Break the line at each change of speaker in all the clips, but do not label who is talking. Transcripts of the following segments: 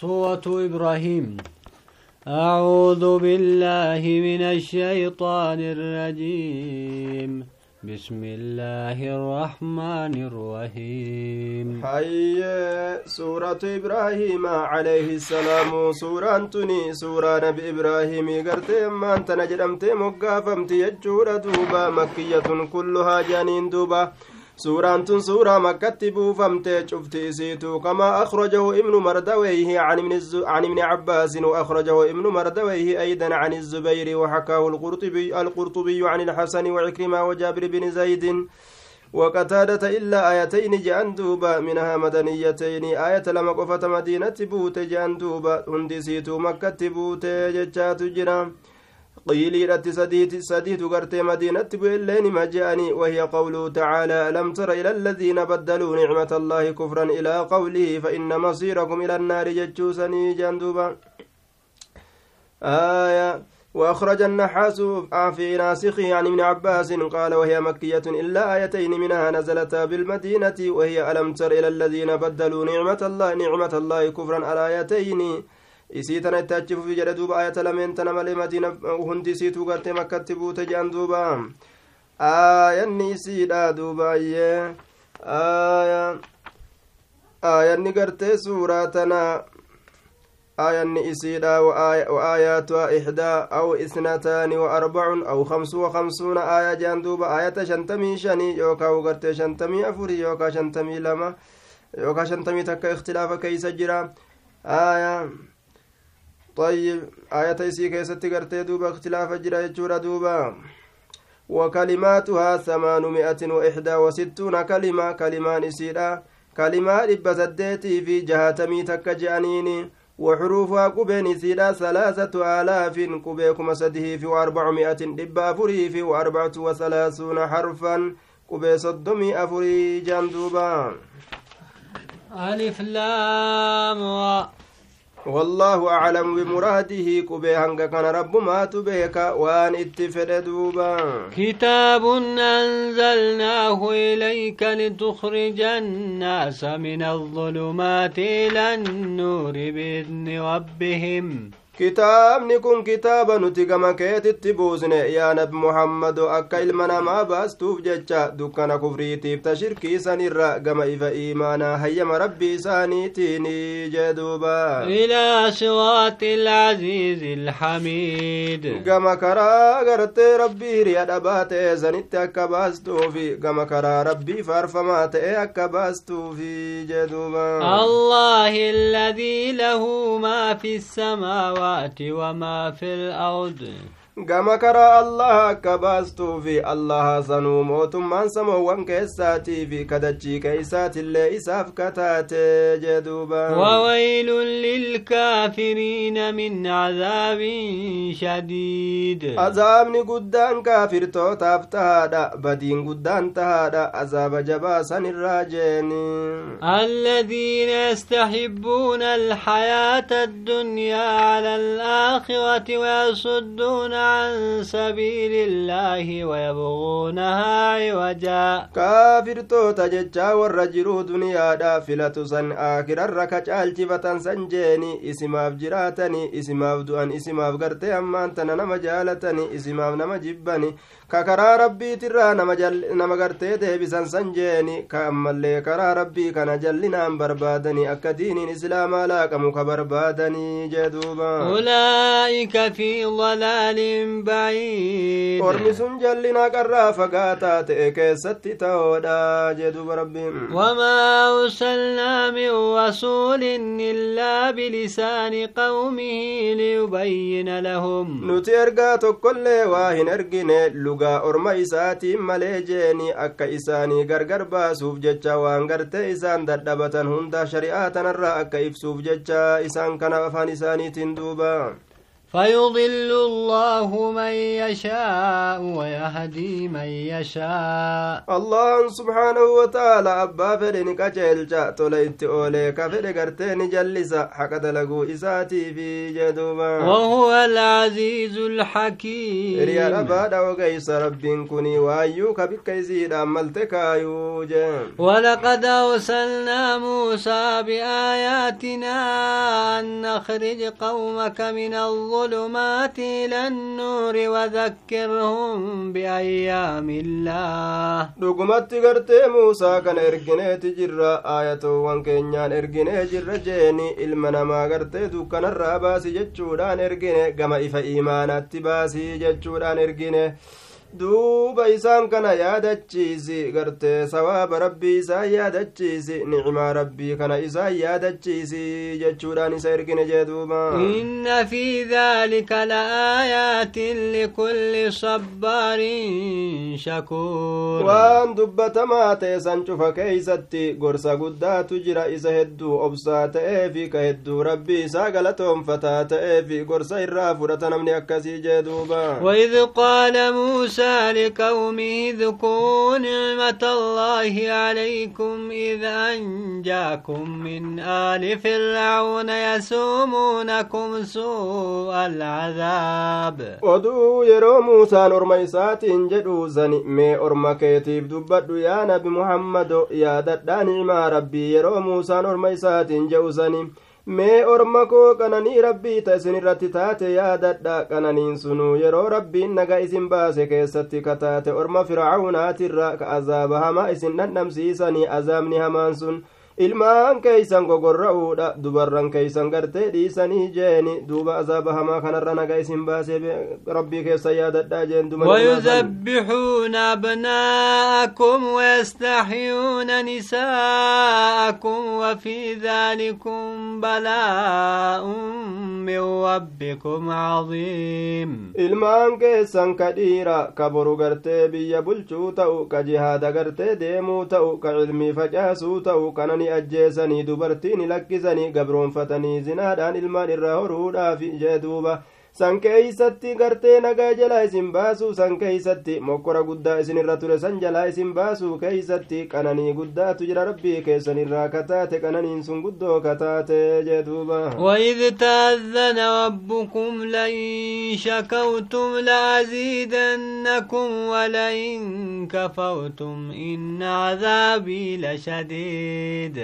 سورة إبراهيم. أعوذ بالله من الشيطان الرجيم. بسم الله الرحمن الرحيم.
هاي سورة إبراهيم عليه السلام. سورة تني سورة نبي إبراهيم. قرتي أما أنت نجرمت مقافمت يجور دوبا. مكية كلها جانين دوبا. سورة سورة مكة بوفمت شفت سيتو كما أخرجه ابن مردويه عن ابن, الز... عن ابن عباس وأخرجه ابن مردويه أيضا عن الزبير وحكاه القرطبي القرطبي عن الحسن وعكرمة وجابر بن زيد وقتادة إلا آيتين جأن دوبا منها مدنيتين آية لما مدينة بوت جأن دوبا هندي سيتو مكة بوت جتشات جرام sadiitu gartee madiinatti bu'ellee nima je'anii wahiya qawluhu tacaalaa alam tara ila aladiina baddaluu nicmata allaahi kufran ilaa qawlihi fa inna masiirakum ila annaari jechuusanii jean duuba آية وأخرج النحاس في ناسخه عن ابن عباس قال وهي مكية إلا آيتين منها نزلتا بالمدينة وهي ألم تر إلى الذين بدلوا نعمة الله نعمة الله كفرا على آيتين isii tana itti achi fufi jedhe duuba ayata lameen tana malee madiina hundi isiituu gartee makkatti buute jedhan duuba aayanni isiidha duubaayyee aayanni gartee suuraa tana aayanni isiidha وآياتها إحدى أو إثنتان وأربع أو خمس وخمسون آية جان دوبا آية شنتمي شني يوكا وغرتي شنتمي أفري يوكا شنتمي لما يوكا شنتمي تكا اختلاف كيس جرا آية طيب آية إسي كيست قرتي دوبا اختلاف جرا يجورا دوبا. وكلماتها ثمانمائة وإحدى وستون كلمة كلمان إسيرا كلمة إبا سديتي في جهاتمي تكجأنيني وحروفها قبين سيدا ثلاثة آلاف قبيكم سده في وأربعمائة إبا فري في وأربعة وثلاثون حرفا. قبي صدمي أفري جندوبا
ألف لام
والله أعلم بمراده كبه كان رب ما تبهك وان اتفد دوبا.
كتاب أنزلناه إليك لتخرج الناس من الظلمات إلى النور بإذن ربهم.
Kitaabni kun kitaaba nuti gama keetitti buusne yaa nabi muhammado akka ilma namaa baastuuf jecha dukkana kufriitiif ta shirkiisanirra gama ifa iimaanaa hayyama rabbii isaaniitiini jee duuba
ilaa siraati ilcaziizi ilxamiid
gama karaa gartee rabbii hiriya dhabaa ta'e sanitti akka baastuufi gama karaa rabbii faarfamaa ta'e akka baastuufi jee duuba
allaahi alladii lahu maa fi السماوات السماوات وما في الأرض
gama karaa allaha akka baastuu fi allaha sanuu mootummaan samoowwan keessaatii fi kadachii keeysaatillee isaaf kataate jeduuba
wawaylun lilkaafiriina min cadaabin shadiid
azaabni guddaan kaafirtootaaf tahaadha badiin guddaan tahaadha azaaba jabaa san irraa jeeni
الذين يستحبون الحياة الدنيا على الآخرة ويصدون عن سبيل الله ويبغونها عوجا.
كافر توتا ججا والرجل دنيا دا فلتو سن آخر الركج الجفة سنجيني. إسماف جراتني إسماف دؤن إسماف غرتي أما أنت نما جالتني إسماف جبني. ككرا ربي ترى نما جل نما غرتي ديبسن سنجيني كأمالي كرا ربي كان جلنا بربادني أكدين إسلام لا كمك بربادني جدوبا
أولئك في ضلال بعيد
ormi sun jallinaa qarraa fagaataa ta'e keessatti ta'oodha jedhuba rabbiin.
وما أرسلنا من رسول إلا بلسان قومه ليبين لهم
nuti ergaa tokkollee waa hin ergine lugaa orma isaatiin malee jeeni akka isaanii gargar baasuuf jecha waan gartee isaan dadhabatan hunda shari'aa tanarraa akka ibsuuf jecha isaan kana afaan isaaniitiin duuba
فيضل الله من يشاء ويهدي من يشاء.
الله سبحانه وتعالى أبا فرين كجلجا توليت أولي كفر قرتين جلسا حق دلقو إساتي في جدوبا.
وهو العزيز الحكيم.
ريال أبا وقيس رب كني وأيو كبك يزيد أملتك يوجا
ولقد أرسلنا موسى بآياتنا أن نخرج قومك من الظلم الظلمات إلى النور وذكرهم بأيام الله
dhugumatti gartee muusaa kana ergineeti jirra aayatoowwan keenyaan erginee jirra jeeni ilma namaa gartee dukkanarraa baasi jechuudhaan ergine gama ifa iimaanatti baasii jechuudhaan ergine duuba isaan kana yaadachiisi gartee sawaaba rabbii isaa yaadachiisi nicmaa rabbii kana isaan yaadachiisi jechuudhaan isa ergine jee duuba
inna fi dhaalika la'aayaatin likulli sabbaarin shakuur
waan dubbatamaa ta'e san cufa keeysatti gorsa guddaatu jira isa hedduu obsaa ta'eefi ka hedduu rabbii isaa galatoonfataa ta'eefi gorsa irraa fudhata namni akkasii jee duuba
وإذ قال موسى لقومه اذكروا نعمة الله عليكم إذ أنجاكم من آل فرعون يسومونكم سوء العذاب.
ودو يرو موسى نرميسات انجدو زني مي أرمكيتيب دبادو يا نبي محمد يا دداني ما ربي. يرو موسى نرميسات انجو زني mee orma koo qananii rabbii ta isin irratti taate yaadadha qananiin sunuu yeroo rabbiin naga isin baase keessatti kataate orma fircaunaatirra ka azaaba hamaa isin dhandhamsiisanii azaabni hamaan sun ilmaan keeysan gogorra'uudha dubarran keeysan gartee dhiisanii jeeni duuba azaaba hamaa kanarra naga isin baasee rabbii keessa yaadadhaa jeen
ويذبحون أبناءكم ويستحيون نساءكم وفي ذلكم بلاء من ربكم عظيم
ilmaan keessan ka dhiira ka boru gartee biyya bulchuu ta'u ka jihaada gartee deemuu ta'u ka cilmii facaasuu ta'u kanani ajjeesanii dubartiin lakkisanii gabroonfatanii zinaadhaan ilmaan irraa horuudhaaf jee duuba san keeysatti gartee nagaa jalaa isin baasuu san keeysatti mokkora guddaa isin irra ture san jalaa isin baasuu keeysatti qananii guddaatu jira rabbii keessan irraa kataate qananiin sun guddoo kataate jee duuba
وإذ تأذن ربكم لئن شكرتم لأزيدنكم ولئن كفرتم إن عذابي لشديد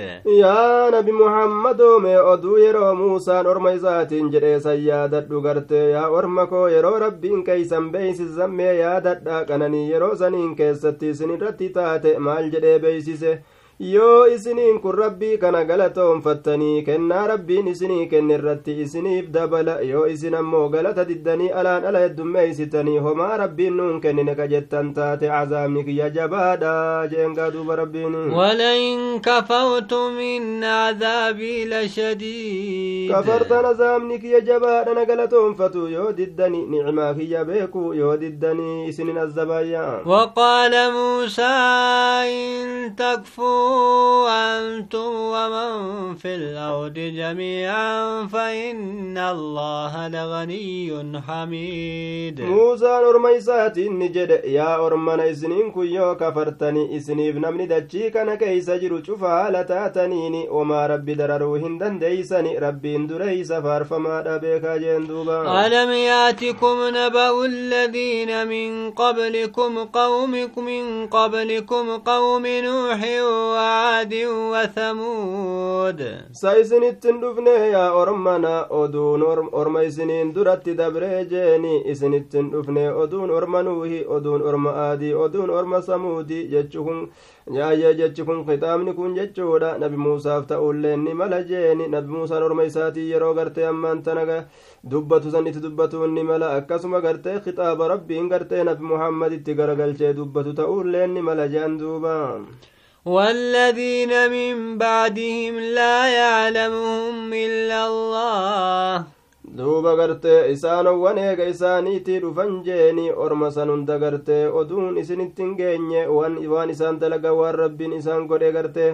nabi muhammadoo mee oduu yeroo muusaan orma isaatiin jedhee san yaadadhu garte yaa orma koo yeroo rabbiin keeysan beeysisan mee yaadadha qananii yeroo saniin keessatti isin irratti taate maal jedhee beeysise yoo isiniin kun rabbii kana galatoonfattanii kennaa rabbiin isinii kenne irratti isiniif dabala yoo isin ammoo galata diddanii alaan ala heddummeeysitanii homaa rabbiin nuun kennine ka jettan taate cazaabni kiyya jabaadha jeengaa duuba rabbiin
ولئن كفرتم إن عذابي لشديد
kafartan azaabni kiyya jabaadhana galatoonfatu yoo diddani nicmaa kiyya beeku yoo diddanii isinin azabayya
وقال موسى إن تكفوا وأنتم ومن في الأرض جميعا فإن الله لغني حميد.
موسى أرمي ساتي نجد يا أرمان إسنين كي يو كفرتني إسني ابن من دجيك أنا كي سجرو شفا لتاتنيني وما ربي درروهن دن ديسني ربي اندري سفر فما ربيك جندوبا.
ألم يأتكم نبأ الذين من قبلكم قومكم من قبلكم قوم نوح وعاد وثمود
yaa ormana oduun orma isiniin duratti dabree jeeni isinittin dhufne oduun orma nuuhi oduun orma aadii oduun orma samuudi jechu kun yaayee jechi kun kitaabni kun jechuudha nabi muusaaf ta'ullee ni mala jeeni nabi muusaan orma isaatii yeroo gartee ammaan tana dubbatu san itti dubbatuun ni mala akkasuma gartee kitaaba rabbiin gartee nabi muhammaditti garagalchee dubbatu ta'ullee ni mala jean duuba
والذين من بعدهم لا يعلمهم إلا الله
duuba gartee isaanowwan eega isaaniitii dhufan jeeni orma san hunda gartee oduun isinittin geenye waan isaan dalaga waan rabbiin isaan godhe gartee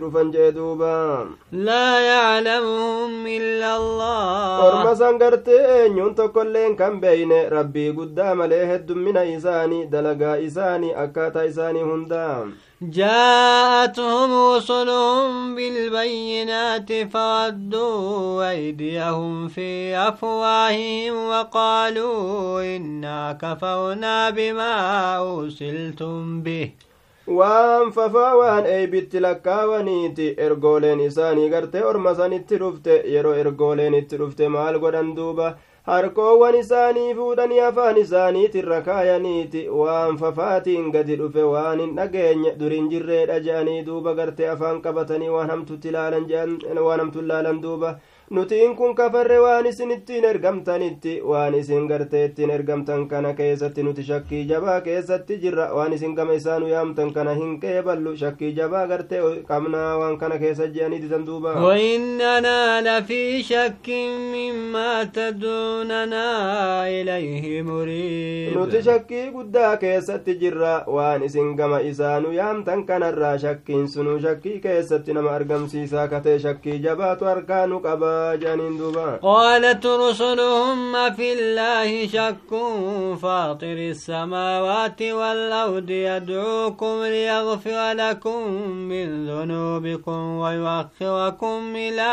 dhufan jee duuba
laa yaclamuhum illa allah
orma san gartee eenyuun tokkoilleen kan beeyne rabbii guddaa malee heddummina isaanii dalagaa isaanii akkaataa isaanii hundaa
جاءتهم رسلهم بالبينات فردوا أيديهم في أفواههم وقالوا إنا كفرنا بما أرسلتم به
waan fafaa waan eeybitti lakkaawaniiti ergooleen isaanii gartee orma sanitti dhufte yeroo ergooleen itti dhufte maal godhan duuba harkoowwan isaanii fuudhanii afaan isaaniitirra kaayaniiti waan fafaatiin gadi dhufe waan hin dhageenye durin jirreedha je'anii duuba gartee afaan qabatanii waan hamtutti ilaalan duuba nutiin kun kafarre waan isin ittiin ergamtanitti waan isin gartee ittiin ergamtan kana keessatti nuti shakkii jabaa keessatti jirra waan isin gama isaanu yaamtan kana hin qeeballu shakkii jabaa gartee qabnaa waan kana keessa je'anii didan duuba
وإننا لفي شك مما تدعوننا إليه مريب
nuti shakkii guddaa keessatti jirra waan isin gama isaanu yaamtan kanarraa shakkiin sunu shakkii keessatti nama argamsiisaa katee shakkii jabaatu harkaa nu qaba
قالت رسلهم في الله شك فاطر السماوات والأرض يدعوكم ليغفر لكم من ذنوبكم ويؤخركم إلى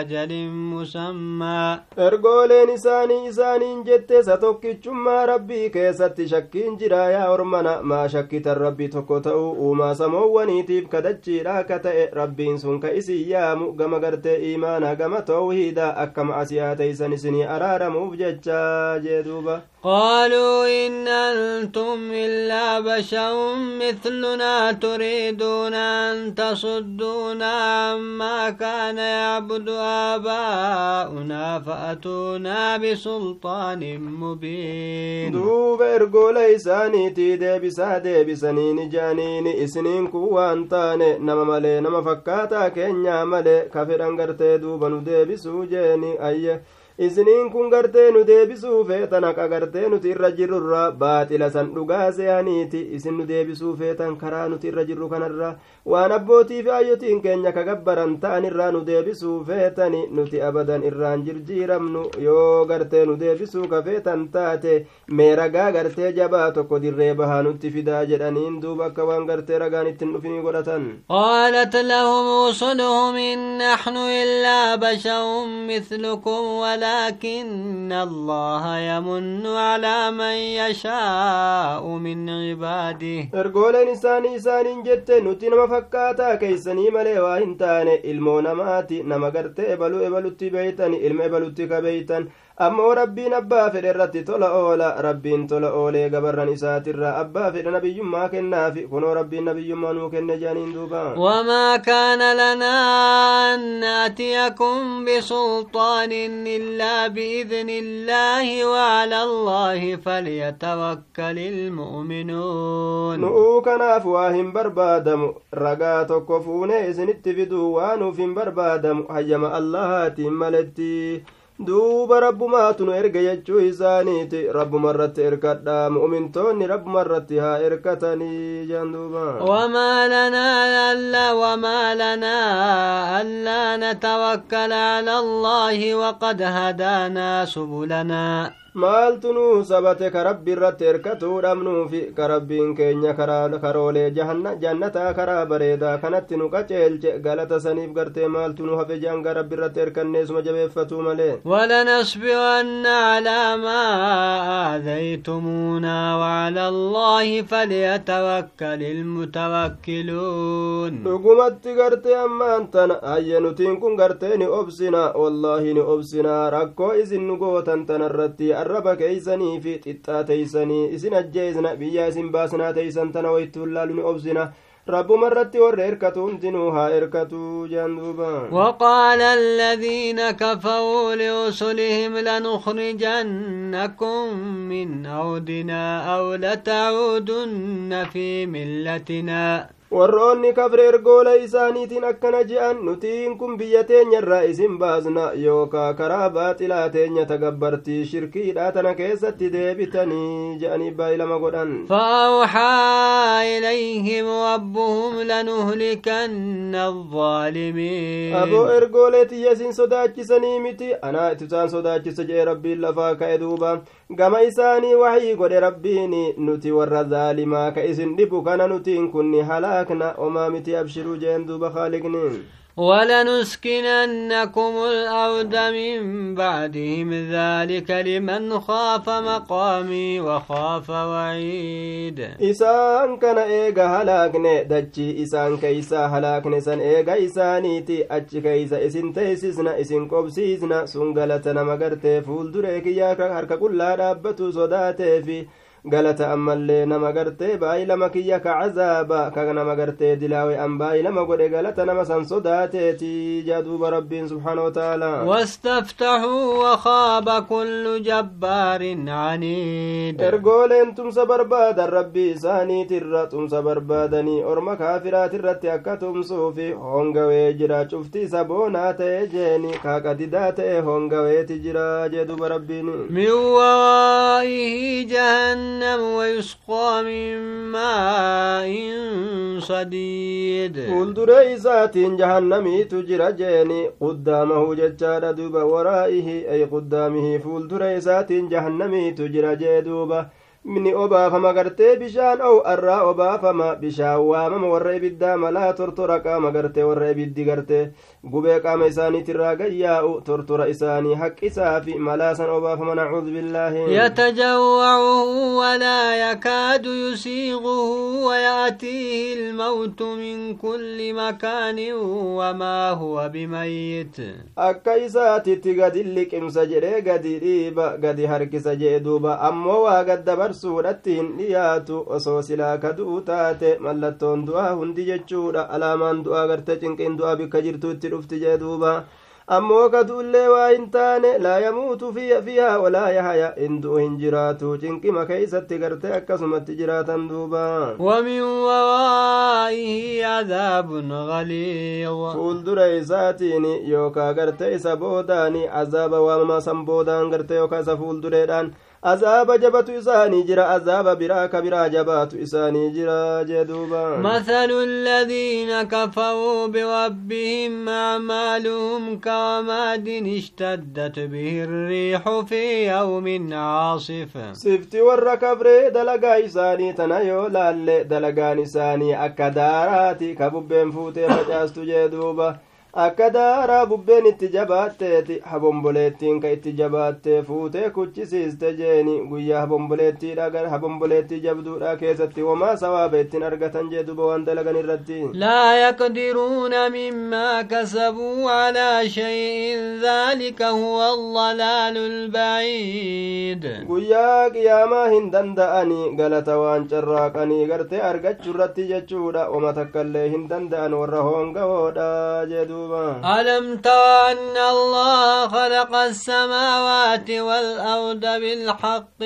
أجل مسمى.
ارقول نساني إساني جت ستوكي جمع ربي كيست شكين جرايا ورمنا ما شكت الرب تكوتو وما سمو ونيتيب كدجي راكت ربي سنك إسي يا مؤقم إيمانا قمت tawhiida akka macasiyaa teeysan isinii araaramuuf jecha jee duuba
قالوا إن أنتم إلا بشر مثلنا تريدون أن تصدونا عما كان يعبد آباؤنا فأتونا بسلطان مبين
nama nama fakkaataa keenyaa malee ka fedhan gartee duuba nu deebisuu jeeni ayye isiniin kun gartee nu deebisuu feetan haqa gartee nuti irra jirrurra baaxila san dhugaa se'aniiti isin nu deebisuu feetan karaa nuti irra jirru kanarra waan abbootii fi ayyotiin keenya ka gabbaran ta'an irraa nu deebisuu feetani nuti abadan irraan jirjiiramnu yoo gartee nu deebisuu ka feetan taate mee ragaa gartee jabaa tokko dirree bahaa nutti fidaa jedhaniin duuba akka waan gartee ragaan ittiin dhufinii godhatan
قالت لهم رسلهم إن نحن إلا بشر مثلكم ولكن الله يمن على من يشاء من عباده
isaanii isaaniin jette nuti nama fakkaataa keeysanii malee waa hin taane ilmoo namaati nama gartee ebaluu ebalutti beeytan ilma ebalutti ka beeytan ammoo rabbiin abbaa fedhe irratti tola oola rabbiin tola oolee gabarran isaatirraa abbaa fedhe nabiyyummaa kennaafi kunoo rabbiin nabiyyummaa nuu kenne jedhaniin duuba
وما كان لنا أن نأتيكم بسلطان إلا بإذن الله وعلى الله فليتوكل المؤمنون
nu'uu kanaaf waa hin barbaadamu ragaa tokko fuunee isinitti fiduu waa nuuf hin barbaadamu hayyama allahaatiin maletti duuba rabbumaatu nu erga jechuu isaaniiti. Rabbuma irratti erkadha mu'umintoonni rabbuma irratti haa erkatanii jaan duuba.
Wamaa lanaa alla wamaa lanaa allaa natawakkala waqad hadaanaa subulanaa
maaltu nuu sabate ka rabbi irratti erkatuu dhabnuufi? Ka rabbiin keenya karoolee jannataa karaa bareedaa kanatti nu qaceelche galata saniif gartee maaltu nu hafe jaanga rabbi irratti erkanneesuma jabeeffatuu malee?
ولنصبرن على ما آذيتمونا وعلى الله فليتوكل المتوكلون.
حكومت قرتي أمان تن أي نتين كن قرتي نؤبسنا والله نؤبسنا ركو إزن نقوة تن الرتي الربك إيساني في تتا تيساني إذن أجيزنا بيا إذن باسنا تيسان تنويت اللال نؤبسنا ربما الرت والركة دنوها إركة جندوبا.
وقال الذين كفروا لرسلهم لنخرجنكم من أرضنا أو لتعودن في ملتنا.
Warroonni kafre ergoola isaaniitiin akkana je'an nutiin kun biyya teenyarraa isin baasna yookaa karaa baaxilaa teenya tagabbartii shirkiidha tana keessatti deebitanii je'anii baay'ilama godhan
فأوحى إليهم ربهم لنهلكن الظالمين
aboo ergoolee tiyya isin sodaachisanii miti anaa itisaan sodaachisa jee rabbiin lafaa ka'e duuba gama isaanii waxii godhe rabbiin nuti warra zaalimaa ka isin dhibu kana nutiin kunni omaa miti abshiruu jeen duuba haaliqni
ولنسكننكم الأرض من بعدهم ذلك لمن خاف مقامي وخاف وعيد
isaan kana eega halaakne dachi isaan keeysa halaakne san eega isaaniiti achi keeysa isin teeysisna isin qobsiisna sun galata nama gartee fuulduree kiyyaa harka qullaa dhaabbatu sodaateefi galata ammallee nama gartee baay'ilama kiyya ka cazaaba ka nama gartee dilaawe an baay'ilama godhe galata nama san sodaateeti jaaduuba rabbiin subxaana wataaalaa
واستفتحوا وخاب كل جبار عنيد
ergooleen tumsa barbaadan rabbii isaaniitirra tumsa barbaadanii orma kaafiraatirratti akka tumsuufi hongawee jira cufti isa boonaa ta'e jeeni kaaqadidaa ta'e hongaweeti jira jeeduba rabbiin
من ورائه جهنم ويسقى من ماء صديد.
قل دريزات جهنم تجر جيني قدامه ججار دوب ورائه أي قدامه فول دريزات جهنم تجر جيدوب ni obaafama gartee bishaan ou arraa obaafama bishaan waamama warra ibiddaa malaa tortora qaama gartee warra ibiddi gartee gubee qaama isaaniitirraa gayyaa'u tortora isaanii haqqisaa fi malaa san obaafama nacuudu billaahi
يتجوعه ولا يكاد يسيغه ويأتيه الموت من كل مكان وما هو بميت
akka isaatitti gadi liqimsa jedhee gadi dhiiba gadi harkisa jee duuba ammoo waa gaddabarsuudhatti hin dhiyaatu osoo silaa ka du'u taate mallattoon du'aa hundi jechuudha alaamaan du'aa garte cinqiin du'aa bikka jirtutti dhufti jee duuba ammoo ka du'ullee waa hin taane laa yamuutu fiihaa walaa yahaya hin du'u hin jiraatu cinqima keeysatti garte akkasumatti jiraatan duuba fuuldura isaatiin yookaa garte isa boodaani azaaba waamamaa san boodaan garte yookaa isa fuuldureedhaan azaaba jabatu isaanii jira azaaba biraa ka biraa jabaatu isaanii jira jee duuba
مثل الذين كفروا بربهم أعمالهم كرماد اشتدت به الريح في يوم عاصف
sifti warra kabree dalagaa isaanii tana yoo laalle dalagaan isaanii akka daaraati ka bubbeen fuutee facaastu jee duuba akka daaraa bubbeen itti jabaatteeti habomboleettiin ka itti jabaattee fuutee kuchisiiste jeeni guyyaa habomboleettiidha gar habomboleettii jabduudha keessatti wamaa sawaaba ittiin argatan jee duba waan dalagan irratti
لا يقدرون مما كسبوا على شيء ذلك هو الضلال البعيد
guyyaa qiyaamaa hin danda'anii galata waan carraaqanii gartee argachuu irratti jechuudha oma takkaillee hin danda'an warra hoongawoodha jee duuba
ألم تر أن الله خلق السماوات والأرض بالحق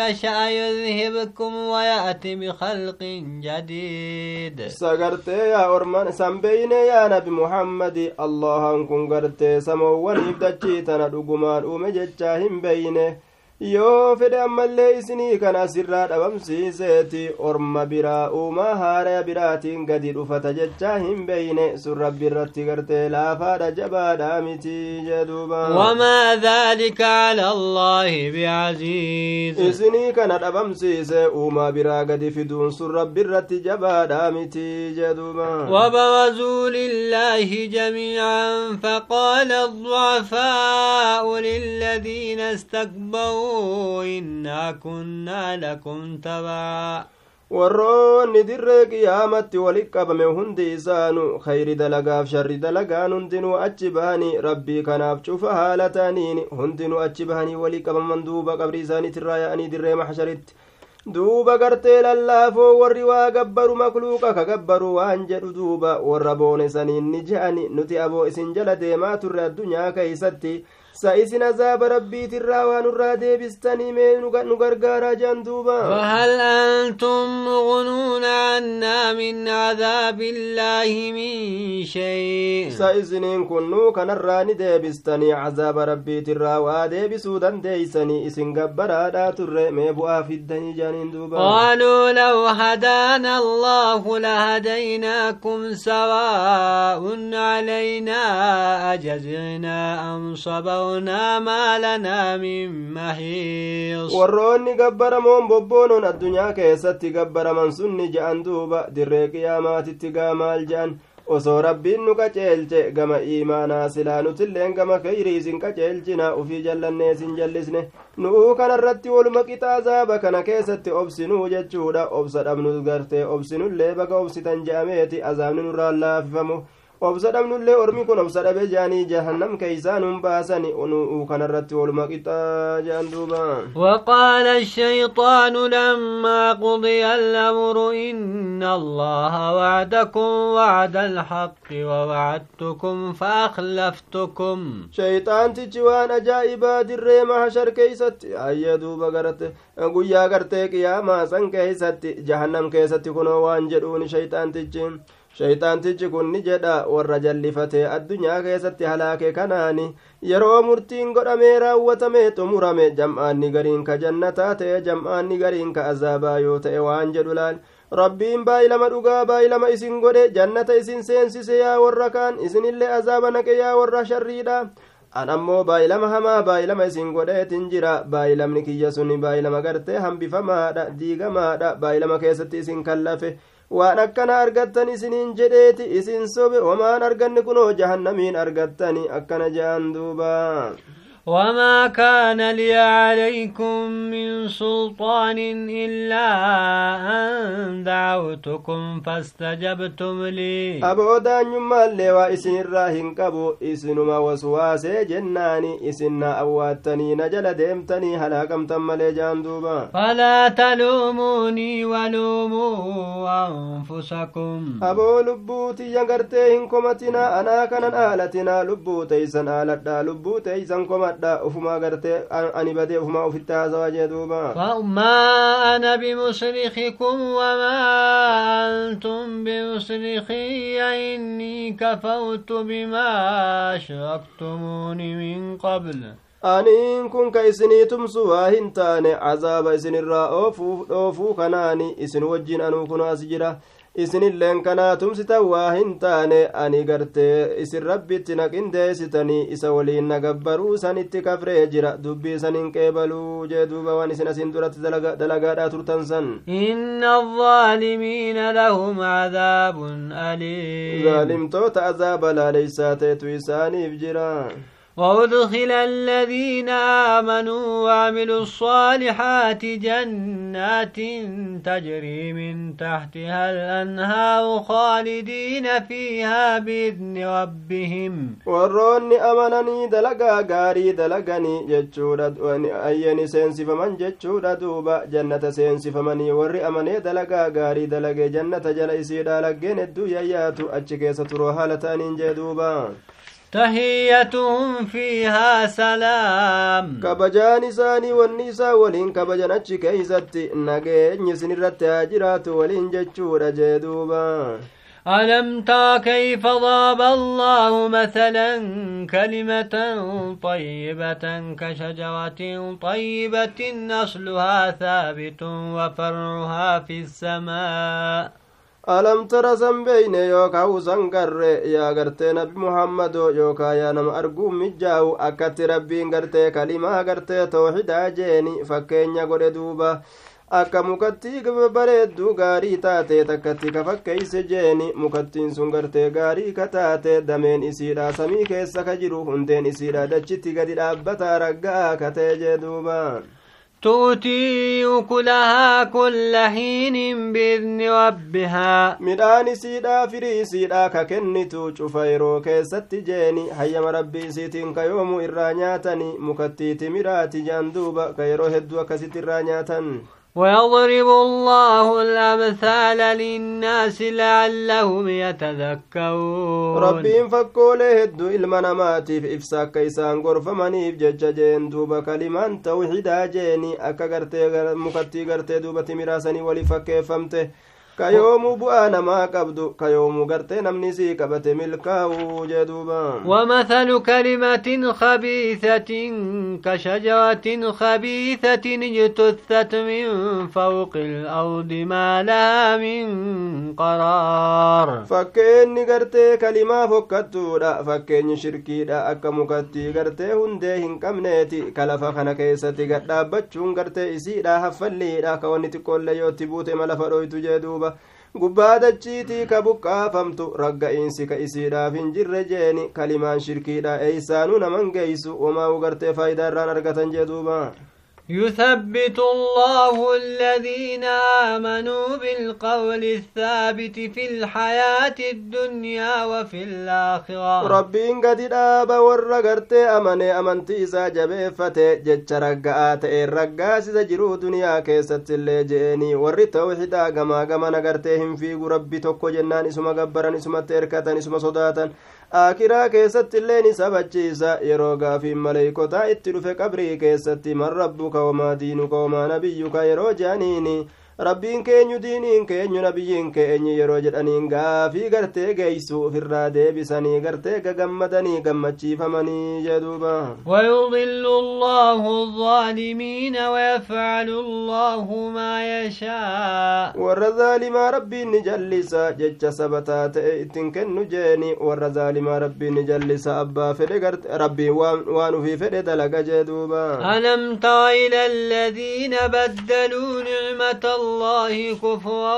يشاء يذهبكم ويأتي بخلق جديد.
سقرت يا أرمان سامبيني يا نبي محمد. الله أنكم قرت سمو ونبدأ جيتنا دقمان أمجد جاهم بينه yoo fedhe ammallee isinii kana asirraa dhabamsiiseeti orma biraa uumaa haaraya biraatiin gadi dhufata jechaa hin beeyne sun rabbi irratti gartee laafaadha jabaadha miti jeduuba
وما ذلك على الله بعزيز
isinii kana dhabamsiise uumaa biraa gadi fiduun sun rabbi irratti jabaadha miti jeduuba
وبرزوا لله جميعا فقال الضعفاء للذين استكبروا innaa kunnaa lakum tabaa
warroonni dirree qiyaamatti walit qabame hundi isaanu kayri dalagaaf sharri dalagaan hundinuu achi bahanii rabbii kanaaf cufa haala ta'aniin hundinuu achi bahanii walii qabaman duuba qabri isaaniitirraa yaa'anii dirree maxsharitti duuba gartee lallaafoo warri waa gabbaru makluuqa ka gabbaru waan jedhu duuba warra boone saniin ni je'ani nuti aboo isin jala deemaa turre addunyaa keeysatti rabbiitirraa waan irraa deebistanii mee nu gargaaraa jean duuba
وهل أنتم مغنون عنا من عذاب الله من شيء
isiniin kunnuu kanarraa ni deebistanii cazaaba rabbiitirraa waa deebisuu dandeeysanii isin gabbaraadhaa turre mee bu'aa fiddanii jaaniin duuba
قالوا لو هدانا الله لهديناكم سواء علينا أجزعنا أم صبرنا ما لنا من محيص
warroonni gabbaramoon bobboonoon addunyaa keessatti gabbaraman sunni je'an duuba dirree qiyaamaatitti gaa maal je'an osoo rabbiin nu qaceelche gama iimaanaa silaa nutilleen gama kayrii isin qaceelchina ufii jallannee isin jallisne nu'uu kanarratti waluma qixa azaaba kana keessatti obsinuu jechuudha obsa dhabnu gartee obsinullee baga obsitan je'ameeti azaabni nurraan laafifamu Obsa dhabnullee ormi kun obsa dhabe jaanii jahannam keeysaanun baasani uu kanarratti waluma qixaa jean duuba
وقال الشيطان لما قضي الأمر إن الله وعدكم وعد الحق ووعدتكم فأخلفتكم
shayxaantichi waan ajaa'ibaa dirree mahashar keeysatti ayya duuba garte guyyaa gartee qiyaamaa san keeysatti jahannam keessatti kunoo waan jedhuuni shayxaantichi shayxaantichi kun ni jedha warra jallifatee addunyaa keessatti halaake kanaani yeroo murtiin godhamee raawwatamee xumurame jam'aanni gariin ka jannataa ta'e jam'aanni gariin ka azaabaa yoo ta'e waan jedhu laal rabbiin baay'ilama dhugaa baay'ilama isin godhe jannata isin seensise yaa warra kaan isinillee azaaba naqe yaa warra sharriidha an ammoo baay'ilama hamaa baay'ilama isin godheetin jira baay'ilamni kiyya sun baay'ilama gartee hambifamaadha diigamaadha baay'ilama keessatti isin kallafe waan akkana argattan isiniin jedheeti isin sobe homaan arganne kunoo jahannamiin argattani akkana je'an duuba
وما كان لي عليكم من سلطان إلا أن دعوتكم فاستجبتم لي.
أبو دان يما اللي وإسن الرهن كبو إسن ما وسواسي جناني إسن أواتني نجل ديمتني هلا كم تم جاندوبا
فلا تلوموني ولوموا أنفسكم.
أبو لبوتي ينقرتين كمتنا أنا كان آلتنا لبوتي سن لبوتي سن komadha ufumaa gartee ani badee ufumaa ufitti haasawaa jee duuba
فما أنا بمصرخكم وما أنتم بمصرخي إني كفرت بما أشركتمون من قبل
aniin kun ka isinii tumsu waa hin taane cazaaba isinirraa dhoofuu kanaani isin wajjin anuu kun as jira isinilleen kanaa tumsitan waa hin taane ani gartee isin rabbitti naqindeessitanii isa waliin nagabbaruu sanitti kafree jira dubbii sanin qeebaluu jee duuba waan isin asin duratti dalagaadhaa turtan san
إن الظالمين لهم عذاب أليم
zaalimtoota azaaba laaleysaa teetu isaaniif jira
وأدخل الذين آمنوا وعملوا الصالحات جنات تجري من تحتها الأنهار خالدين فيها بإذن ربهم.
وروني أمنني دلقا قاري دلقني جتشورة وني أيني سينسي فمن جتشورة دوبا جنة سينسي فمن يوري أمني دلقا غاري دلقي جنة جلسي دالقين الدوية ياتو أتشكي ستروها لتانين جدوبا
تهية فيها سلام.
كبجان ساني والنساء ولين كبجان اتش كيزت. نجي نسن الرتاجرات ولين جتشور جدوبا.
ألم تا كيف ضاب الله مثلا كلمة طيبة كشجرة طيبة أصلها ثابت وفرعها في السماء.
Alam tara san beeyne yookaa san garre yaa gartee nabi muhammado yookaa yaa nama arguun mijjaawu akkatti rabbiin gartee kalimaa gartee tooxidaa jeeni fakkeenya godhe duuba akka mukattii bareedduu gaarii taate takkatti ka fakkeeyse jeeni mukattiin sun gartee gaarii ka taate dameen isiidha samii keessa ka jiru hundeen isiidha dachitti gadi dhaabbataa raggaa ka ta'e jee duuba
تؤتي أكلها كل حين بإذن ربها
cufa yeroo keessatti jeeni hayyama rabbii isiitiin ka yoomuu irraa nyaatani mukattii timiraati jean duuba ka yeroo hedduu akkasitti irraa nyaatan
ويضرب الله الأمثال للناس لعلهم يتذكرون.
ربين فكوله هدو إلما نماتيف إفساك كيسان غرفمانيف جججين دوبا كلمان توحيدا جيني أكا غرتي مكتي غرتي دوبا تمراسني ولي فكيفمته kayoomuu bu'aa namaa qabdu kayoomuu gartee namni sii qabate milkaa'uu jeduuba
ومثل كلمة خبيثة كشجرة خبيثة اجتثت من فوق الأرض ما لها من قرار
فكين غرتي كلمة فكتودا فكين شركيدا أكا مكتي غرتي هندي هنكمنيتي كلفا خنا كيستي قد دابتشون غرتي إسيدا هفليدا كوني تقول يوتي بوتي ملفا رويتو جدوبا gubbaa dachiitii ka buqqaafamtu ragga'iinsi ka isiidhaaf hin jirre jeeni kalimaan shirkiidha eeysaanuu naman geeysu womaa ugartee faayidaa irraan argatan jee duuba
يثبت الله الذين آمنوا بالقول الثابت في الحياة الدنيا وفي الآخرة.
ربين قد داب ورقرت أمني أمنتي إسا جبيفت جتش رقات الرقاس سجرو دنيا كيست اللي جيني ور توحيدا قما قما نقرتهم في ربي توكو جنان اسم قبران اسم تركتان اسم صداتا akiraa keessatti illee ni sabachiisa yeroo gaafiin maleeykotaa itti dhufe qabrii keessatti man rabbuka wamaa diinuka wamaa nabiyyuka yeroo je'aniini rabbiin keenyu diiniin keenyu nabiyyiin keenyi yeroo jedhaniin gaafii gartee geeysu ofirraa deebisanii gartee gagammadanii gammachiifamanii jeduuba
ويضل الله الظالمين ويفعل الله ما يشاء
warra zaalimaa rabbiin ni jallisa jecha sabataa ta'e ittin kennu jeeni warra zaalimaa rabbiin ni jallisa abbaa fedhe garte rabbiin waan ufii fedhe dalaga jee duuba
ألم تر إلى الذين بدلوا نعمة الله الله كفرا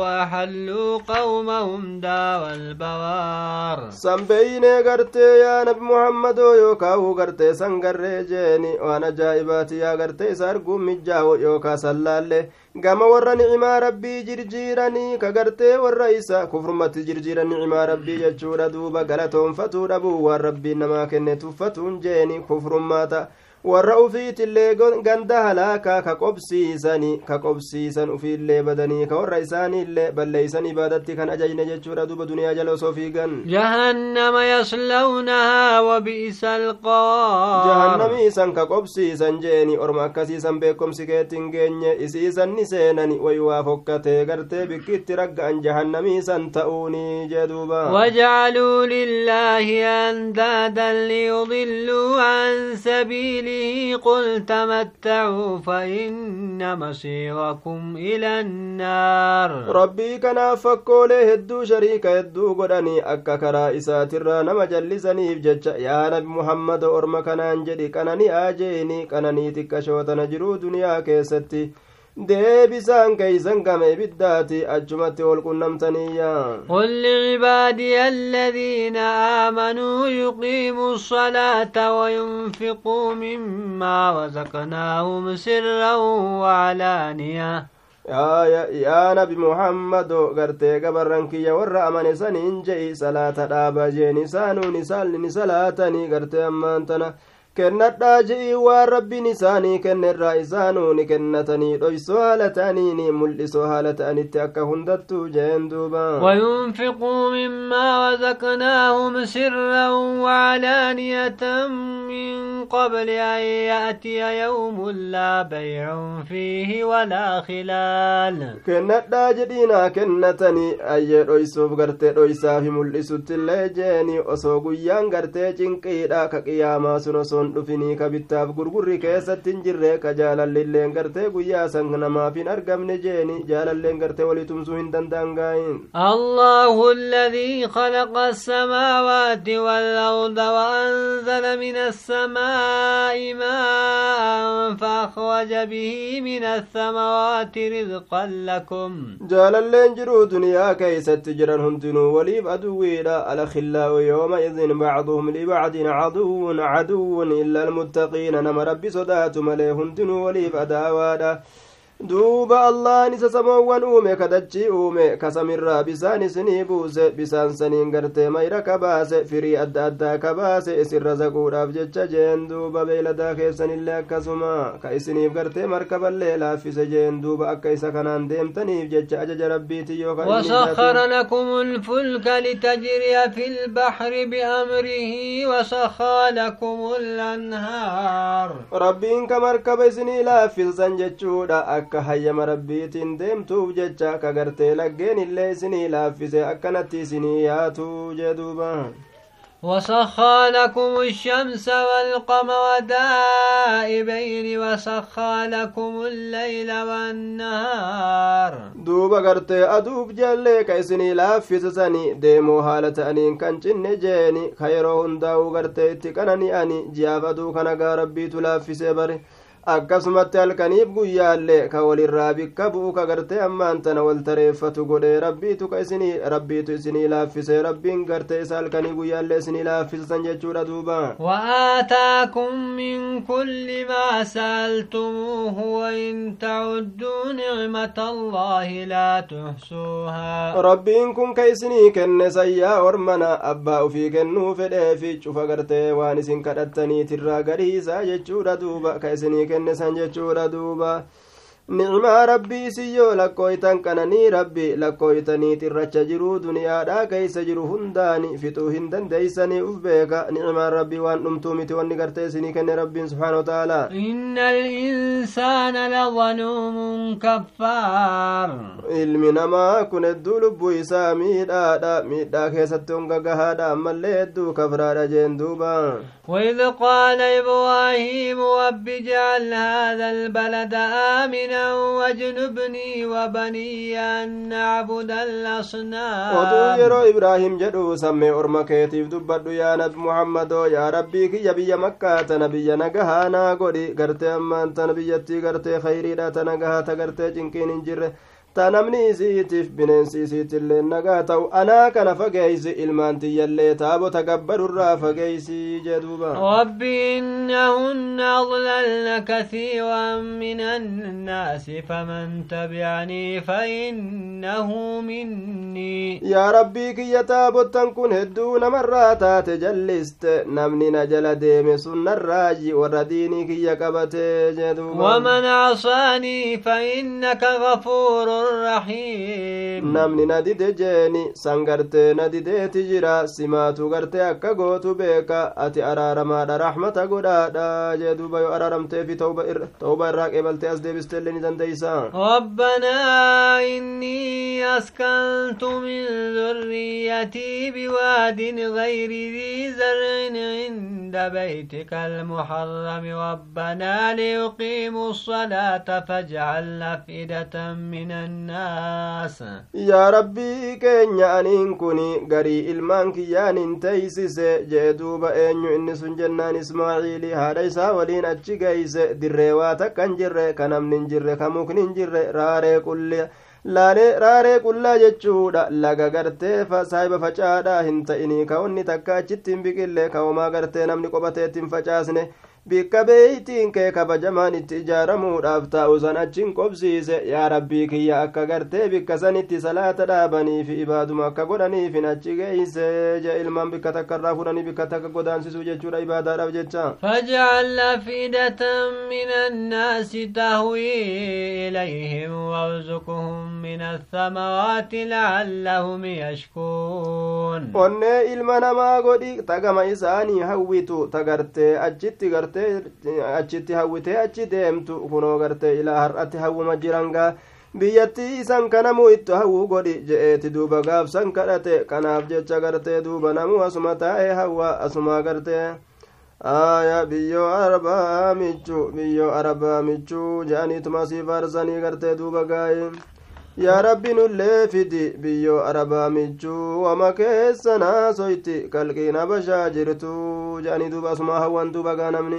وأحلوا قومهم دار البوار
سنبين غرتي يا نبي محمد يوكاو غرتي سنغري جيني وانا جائباتي يا غرتي سارقو مجاو يوكا سلالي gama warra nicmaa rabbii jirjiiranii ka gartee warra isa kufrumatti jirjiiran nicmaa rabbii jechuudha duuba galatoonfatuu dhabuu waan rabbiin namaa kenne tuffatuun jeeni kufrummaata warra ufiitillee ganda halaakaa ka qobsiisani ka qobsiisan ufiillee badanii ka warra isaaniillee balleeysan ibaadatti kan ajajne jechuudha duba duniyaa jala osoo fiigan
jahannama yaslawnahaa wabi'isa alqaraar
jahannamii isan ka qobsiisan jeeni orma akkasiisan beekomsi keettin geenye isiisan ni seenani wayuwaa fokkatee gartee bikkitti ragga'an jahannamii isan ta'uunii jee duuba
wajacaluu lillaahi andaadan liyudilluu an sabiilihi به قل تمتعوا فإن مصيركم إلى النار
ربي كان فكولي هدو شريك هدو قدني أكا كرا إساتر نما جلسني بجج يا نبي محمد أرم كنان جدي كنني آجيني كنني تكشوت نجرو دنيا كيستي deebisaan keeysan game ibiddaati achumatti ol qunnamtaniyya
قل لعبادي الذين آمنوا يقيموا الصلاة وينفقوا مما رزقناهم سرا وعلانية
yaa nabi muhammadoo gartee gabarran kiyya warra amane saniin je'i salaata dhaaba jeen isaanuun isaan ni salaatanii gartee ammaan tana kennadhaa je'ii waan rabbiin isaanii kenne irraa isaanuu ni kennatanii dhoysoo haala ta'aniini mul'isoo haala ta'anitti akka hundattuu jeen duuba
وينفقوا مما رزقناهم سرا وعلانية من قبل أن يأتي يوم لا بيع فيه ولا خلال
kennadhaa jedhiinaa kennatanii ayyee dhoysuuf gartee dhoysaafi mul'isuttillee jeeni osoo guyyaan gartee cinqiidha ka qiyaamaa sun osoo hin dhufinii ka bittaaf gurgurri keessatti hin jirre ka jaalallilleen gartee guyyaa san namaaf hin argamne jeeni jaalalleen gartee walii tumsuu hin danda'an gaayin
الله الذي خلق السماوات والأرض وأنزل من السماء ماء فأخرج به من الثمرات رزقا لكم
jaalalleen jiruu duniyaa keeysatti jiran hundinuu waliif aduwiidha alakhillaa'u yoomaidin bacduhum libacdin caduwun caduwun illa almuttaqiina nama rabbi sodaatu malee hundinuu waliif adaawaadha duuba allahan isa samoowwan uume kadachii uume kasamirraa bisaan isinii buuse bisaan saniin gartee mayra ka baase firii adda addaa ka baase isinra zaquudhaaf jecha jeen duuba beeyladaa keessanillee akkasuma ka isiniif gartee markaballee laaffise jeen duuba akka isa kanaan deemtaniif jecha ajaja rabbiiti yoo
وسخر لكم الفلك لتجري في البحر بأمره وسخى لكم الأنهار
ربين كمركب إسني لافزا جتشودا akka hayyama rabbiitiin deemtuuf jecha ka gartee laggeen illee isinii laaffise akkanatti isinii yaatu jee duuba
وسخى لكم الشمس والقمر دائبين وسخى لكم الليل والنهار.
دوبا غرتي أدوب جلي كيسني لافسسني ديمو حالة أنين كان جن جيني خيرو هنداو غرتي تكنني أني جاف أدو كان ربي تلافسي بري akkasumatti halkaniif guyyaallee ka walirraa bikka bu'u ka gartee ammaan tana wal tareeffatu godhe rabbiitu ka isinii rabbiitu isinii laaffise rabbiin gartee isa halkanii guyyaallee isinii laaffisan jechuudha duuba
وآتاكم من كل ما سألتموه وإن تعدوا نعمة الله لا تحصوها
ربين كن كيسني كن سيا ورمنا أبا في كنو فدي في شوف غرتي وانسين كدتني ترى غريسا جچورا دوبا كيسني kenne san jechuudha duuba nicmaa rabbii siyyoo lakkooytan qananii rabbi lakkooytanii xirracha jiruu duniyaadhaa keeysa jiru hundaani fixuu hin dandeeysanii uf beeka nicmaan rabbii waan dhumtuu miti wanni gartee isinii kenne rabbiin subxaana wataaalaa
inna alinsaana lazaluumun kaffaar
ilmi namaa kun hedduu lubbuu isaa miidhaadha miidhaa keessatti honga gahaadha ammallee hedduu kafraadha jeen duuba
وإذ قال إبراهيم رب اجعل هذا البلد آمنا واجنبني وبني أن نعبد الأصنام
sammee orma keetiif dubbadhu yaa nabi muhammadoo yaa rabbii kiyya biyya makkaa tana biyya nagahaa naa godhi gartee ammaan tana biyyattii gartee khayriidha ta nagahaa ta gartee cinqiin hin jirre ta namni isiitiif bineensi isiitillee nagaa ta'u anaa kana fageeysi ilmaan tiyyallee taabota gabbarurraa fageeysi jeduuba
rabbi innahunna adlalna kathiiran min annaasi faman tabi'anii fainnahu minnii
yaa rabbii kiyya taabottan kun hedduu namarraa taate jalliste namni na jala deeme sun narraayi warra diinii kiyya qabate jeduuba
waman casaanii fainnaka gafuurun الرحيم.
نمني نديد جيني سنغرت دي تجرا سماتو غرت أكا غوتو بيكا. أتي أرارا ما دا رحمة غدا دا جدو بيو ارارم تيفي توبة ار توبة راك ابل تيس دي بستلني دان ديسا
ربنا إني أسكنت من ذريتي بواد غير ذي زرع عند بيتك المحرم ربنا ليقيموا الصلاة فاجعل أفئدة من الناس
yaa rabbii keenya aniin kun garii ilmaan kiyyaan hin teeysise jee duuba eenyu inni sun jennaan ismaaciilii haadha isaa waliin achi geeyse dirree waa takka hin jirre laalee raaree qullaa jechuudha laga gartee saahiba facaadhaa hin ta'inii ka onni takka achitti hin biqille ka homaa gartee namni qophateetti hin facaasne bikka beeytiin kee kabajamaan itti ijaaramuudhaaf taa'u san achin qobsiise yaa rabbii kiyya akka gartee bikka sanitti salaata dhaabaniif ibaaduma akka godhaniifin achi geeyse je ilmaan bikka takka irraa fudhanii bikka takka godaansisuu jechuudha ibaadaadhaaf jecha
فاجعل أفئدة من الناس تهوي إليهم وارزقهم من الثمرات لعلهم يشكون
onnee ilma namaa godhi tagama isaanii hawwitu tagartee achitti gartee achitti hawwitee achi deemtu kunoo gartee ilaa har'atti hawwuma jirangaa biyyattii isan kanamuu itti hawwu godhi je'eeti duuba gaafsan kadhate kanaaf jecha gartee duuba namuu asuma taa'ee hawwa asumaa gartee aya biyyoo arabaa michu biyyoo arabaa michuu je'aniituma sii faarsanii gartee duuba gaayi rabbi nullee fidi biyyoo arabaa michuu wama keessa naasoyti kalqiin habashaa jirtu je'anii duuba asumaa hawwan duuba gaa namni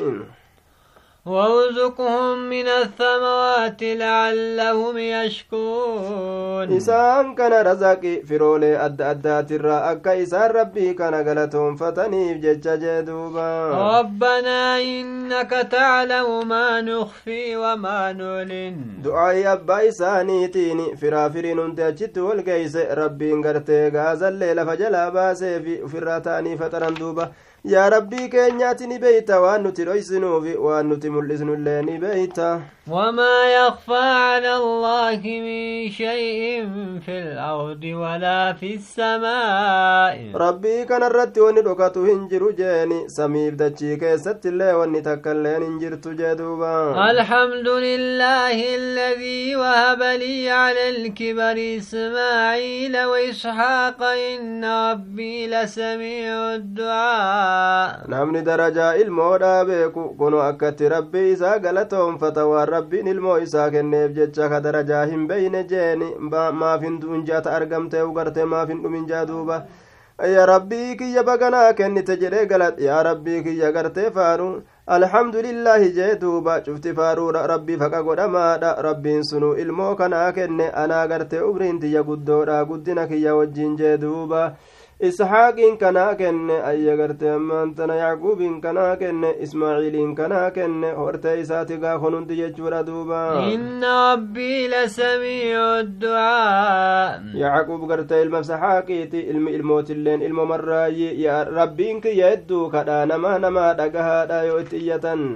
وارزقهم من الثمرات لعلهم يشكرون.
إسان كان رزقي فرولي أد أدات الرا أكا إسان ربي كان غلطهم فتنيف جج جدوبا.
ربنا إنك تعلم ما نخفي وما نعلن.
دعائي أبا إسانيتيني فرافرين انت أجت والقيس ربي انقرتي غازا الليل فجلا باسي في فراتاني فتران دوبا. Yaa rabbii keenyaati ni beeyta? Waan nuti dhoysinuufi waan nuti mul'isnullee ni beeyta?
وما يخفى على الله من شيء في الأرض ولا في السماء.
ربي كان الرد وني هنجر جيني سميب دجي كيست الله وني تكلين هنجرت جدوبا
الحمد لله الذي وهب لي على الكبر إسماعيل وإسحاق إن ربي لسميع الدعاء
namni darajaa ilmoodhaa beeku kunu akkatti rabbii isaa galatoonfata waan rabbiin ilmoo isaa kenneef jecha ka darajaa hin beeyne jeeni. Maaf hin duunjaata argamtee ugarte maaf hin dhuminjaa duuba. Yaa rabbii kiyya baganaa kennite jedhee galat yaa rabbii kiyya gartee faanu alhamdulillahi jee duuba cufti faaruudha rabbii faqa godhamaadha. Rabbiin sunu ilmoo kanaa kenne anaa gartee ubriintiyya guddoodha guddina kiyya wajjiin jee duuba. Isxaaqiin kanaa kenne ayya garte ammaantana yacquubiin kanaa kenne ismaaciiliin kanaa kenne hortee isaati gaafon hundi jechuudha duuba
inna rabbii lasamiicu ducaa
yacquub garte ilma isxaaqiiti ilmi ilmootilleen ilmo marraayyi rabbiin kiyya hedduu kadhaa namaa namaa dhagahaadha yoo itti iyyatan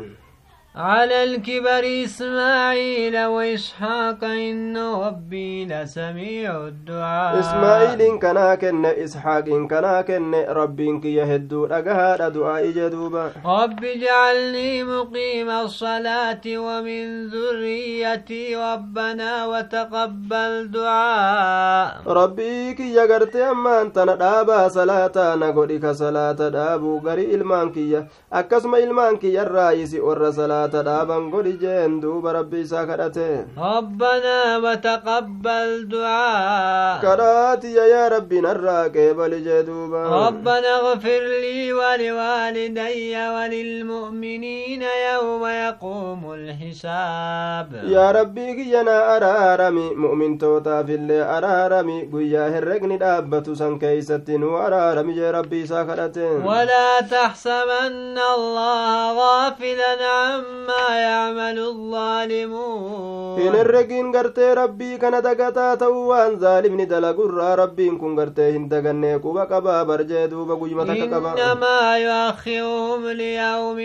على الكبر إسماعيل وإسحاق إن ربي لسميع الدعاء.
إسماعيل كنا كن إسحاق كنا كن ربي كي يهدو رقها دعاء جدوبا
رب اجعلني مقيم الصلاة ومن ذريتي ربنا وتقبل دعاء.
ربي كي يغرت أما أنت ندابا صلاة نقولك صلاة دابو غري إلمان كي أكسم إلمان كي الرئيس ور صلاة salaata dhaaban godhi jeen duuba rabbi isaa kadhate.
Rabbanaa wataqabbal ducaa
kadhaatiya yaa rabbi narraa qeebali jee duuba.
Rabbana اغفر لي ولوالدي وللمؤمنين يوم يقوم الحساب
يا ربي كينا أرارمي مؤمن توتا في اللي أرارمي قيا هرقني دابة سن كيستن وأرارمي جي ربي ساكرتين
ولا تحسبن الله غافلا عما ما يعمل الظالمون.
إن الرقين قرتي ربي كان دقتا توان ظالمني دلقر ربي كن قرتي هندقني قبا قبا برجي دوبا قيمتك قبا.
إنما يؤخرهم ليوم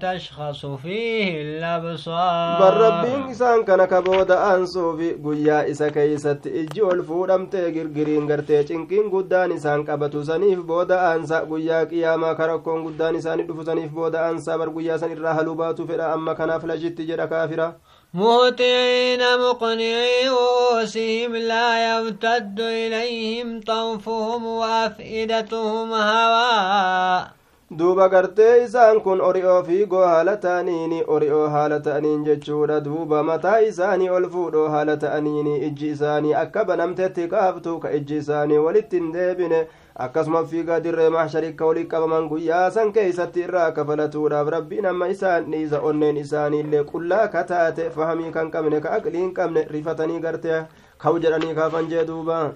تشخص فيه الأبصار.
بر ربي إسان كان كبودا أنسو في قيا إسا كيست إجي والفودمتي قرقرين قرتي چنكين قدان إسان قبتو سنيف بودا أنسا قيا قياما كركون قدان إسان دفو سنيف بودا أنسا بر قيا سن إرها لباتو fedha amma kanaaf lajitti jedha kaafira
مهطعين مقنعي رؤوسهم لا يرتد إليهم طرفهم وأفئدتهم هواء
duuba gartee isaan kun ori'oo fiigoo haala ta'aniini ori'oo haala ta'aniin jechuudha duuba mataa isaanii ol fuudhoo haala ta'aniini ijji isaanii akka banamtetti qaabtu ka ijji isaanii walitti hin deebine akkasuma fiigaa dirree maxsharikka walii qabaman guyyaa san keeysatti irraa kafalatuudhaaf rabbiin amma isaan dhiisa onneen isaaniillee qullaa kataate fahamii kan qabne ka aqliin qabne rifatanii gartee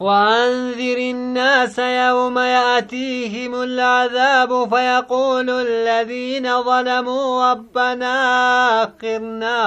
وأنذر الناس يوم يأتيهم العذاب فيقول الذين ظلموا ربنا أخرنا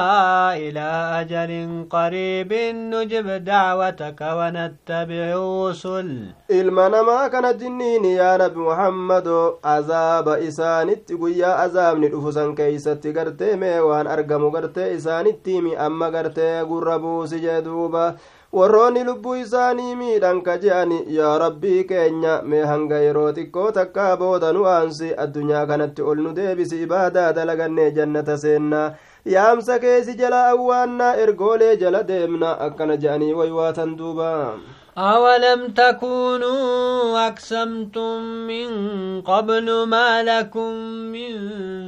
إلى أجل قريب نجب دعوتك ونتبع الرسل.
المنا ما كان جنين يا نبي محمد عذاب إسانت قويا عذاب نلوفزا كيست قرتي ميوان أرقم قرتي إسانت تيمي أما قرتي قربو سجدوبا. Warroonni lubbuu isaanii miidhan ka je'ani yaa rabbii keenya mee hanga yeroo xiqqoo takkaa booda nu aansi addunyaa kanatti ol nu deebisi ibaadaa dalagannee jannata seennaa yaamsa keesi jala awwaannaa ergoolee jala deemna akkana je'anii waywaatan duuba
أولم تكونوا أقسمتم من قبل ما لكم من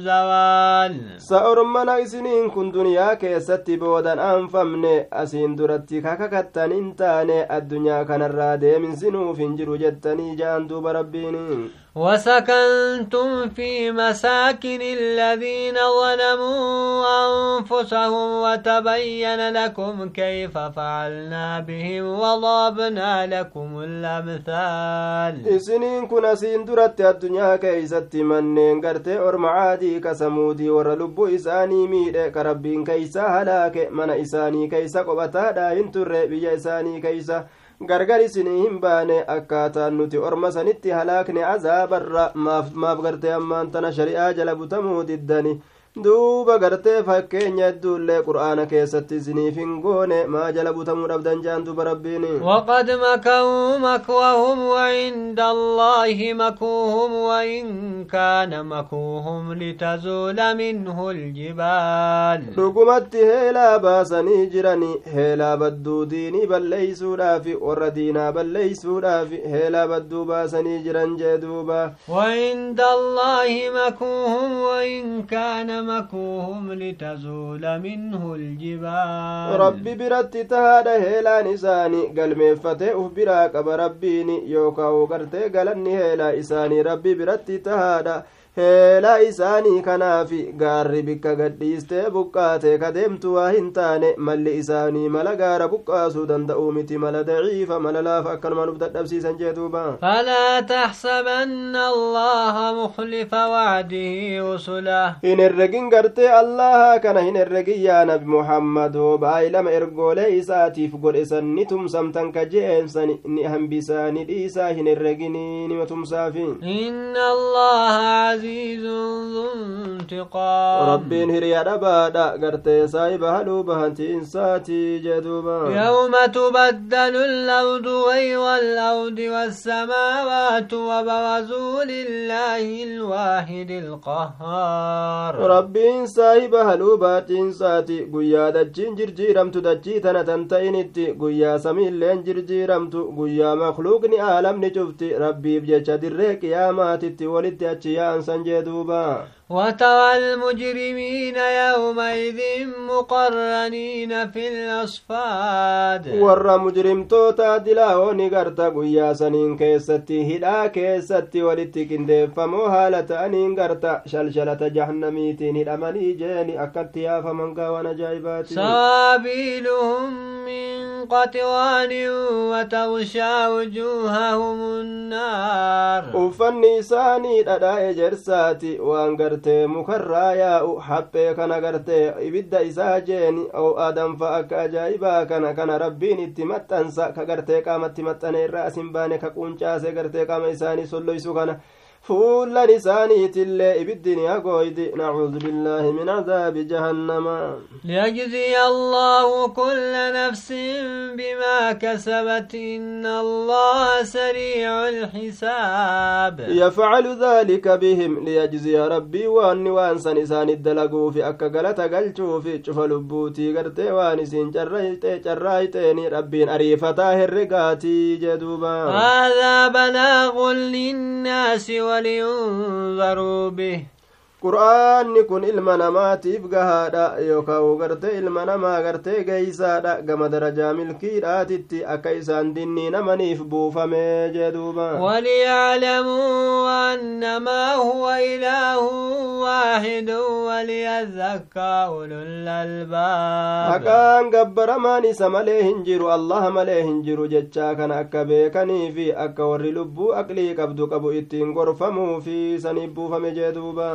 زوال
سأرمنا إسنين كن دنيا كيستي بودا أنفمن أسين درتي كاككتن إنتاني الدنيا كان الرادي من سنوف جرو جتني جان دوب ربيني.
وسكنتم في مساكن الذين ظلموا أنفسهم وتبين لكم كيف فعلنا بهم وضربنا لكم الأمثال.
إسنين كنا سندرت الدنيا كيست منين قرتي أرمعادي كسمودي ورلبو إساني ميد كربين كيسا هلاك من إساني كيسا قبتا دا ينتر بيا إساني كيسا gargar isinii hin baane akkaataan nuti orma sanitti halaakne azaabarra maaf gartee ammaan tana shari'aa jala butamuu diddani duuba gartee fakkeenya hedduullee qur'aana keessatti isiniif hin goone maa jala butamuu dhabdan jaan duba rabbiin
وقد مكروا مكرهم وعند الله مكروهم وإن كان مكروهم لتزول منه الجبال
dhugumatti heelaa baasanii jirani heelaa badduu diinii balleeysuudhaaf warra diinaa balleeysuudhaaf heelaa badduu baasanii jiran jee duuba
وعند الله مكروهم وإن كان مكوهم لتزول منه الجبال.
ربي برت تهاد هيلان إساني قلميفتي أف برا قب ربيني. يوكا وقرتي قلني هيلا إساني. ربي برت تهاد heelaa isaanii kanaafi gaarri bikka gadhiistee buqqaate kadeemtu waa hin taane malli isaanii mala gaara buqqaasuu danda'uu miti mala daciifa mala laafa akkanuma nuf dadhabsiisan jee duuba
falaa taxsabanna allaha mukhlifa wacdihi rusulah
hin herregin gartee allaha kana hin herregin yaa nabi muhammadoo baay'ilama ergoolee isaatiif godhe san ni tumsamtan ka je'eensan ni hambisaani dhiisaa hin herreginii nima tumsaafi
inna allaha عزيز ذو انتقام.
ربين هريا دبادا غرتي سايبا هلو بهنتي انساتي جدوبا.
يوم تبدل الأرض غير الأرض والسماوات وبرزوا لله الواحد القهار.
ربين سايبا هلو باتين ساتي قويا دجين جرجيرمتو دجي قويا سمين لين جرجيرمتو قويا مخلوقني عالمني شفتي ربي بجيشا دريك يا ماتتي ولدي أتشيان 三界都罢
وترى المجرمين يومئذ مقرنين في الأصفاد.
ورى مجرم توتا دلاو نغرتا قويا سنين كيستي هدا كيستي ولتكين ديفا موهالة أنين غرتا شلشلة جهنميتين هدا مني جيني أكتيا فمن قوانا جايباتي.
سابيلهم من قطوان وتغشى وجوههم النار.
وفني ساني دا, دا جرساتي وانغرتا gartee mukarraa yaa'u haphee kana gartee ibidda isaa jeeni oo'aadanfa akka ajaa'ibaa kana kana rabbiin itti maxxansa ka gartee qaamatti maxxane irraa asin baane ka quncaase gartee qaama isaanii solloysu kana fuullan isaaniitillee ibiddin hagoydi. Nacuudu billaahi min cadaabi jahannama.
ليجزي الله كل نفس بما كسبت إن الله سريع الحساب.
يفعل ذلك بهم ليجزي ربي وأن وان سن إسان الدلقو في أكا غلطة قلتو في شوف لبوتي قرتي وأن إسين جرايتي جرايتيني ربين أريفتا هرقاتي جدوبا.
هذا بلاغ للناس ولينذروا به.
Qur'aanni kun ilma namaatiif gahaadha yookaan gartee ilma namaa gartee geeysaadha gama darajaa milkiidhaatitti akka isaan dinnii namaniif buufamee
وليعلموا أنما هو إله واحد وليذكى أولو الألباب
haqaan gabbaramaan isa malee hin jiru allaha malee hin jiru jechaa kana akka beekanii fi akka warri lubbuu aqlii qabdu qabu ittiin gorfamuu fi saniif buufame jeduuba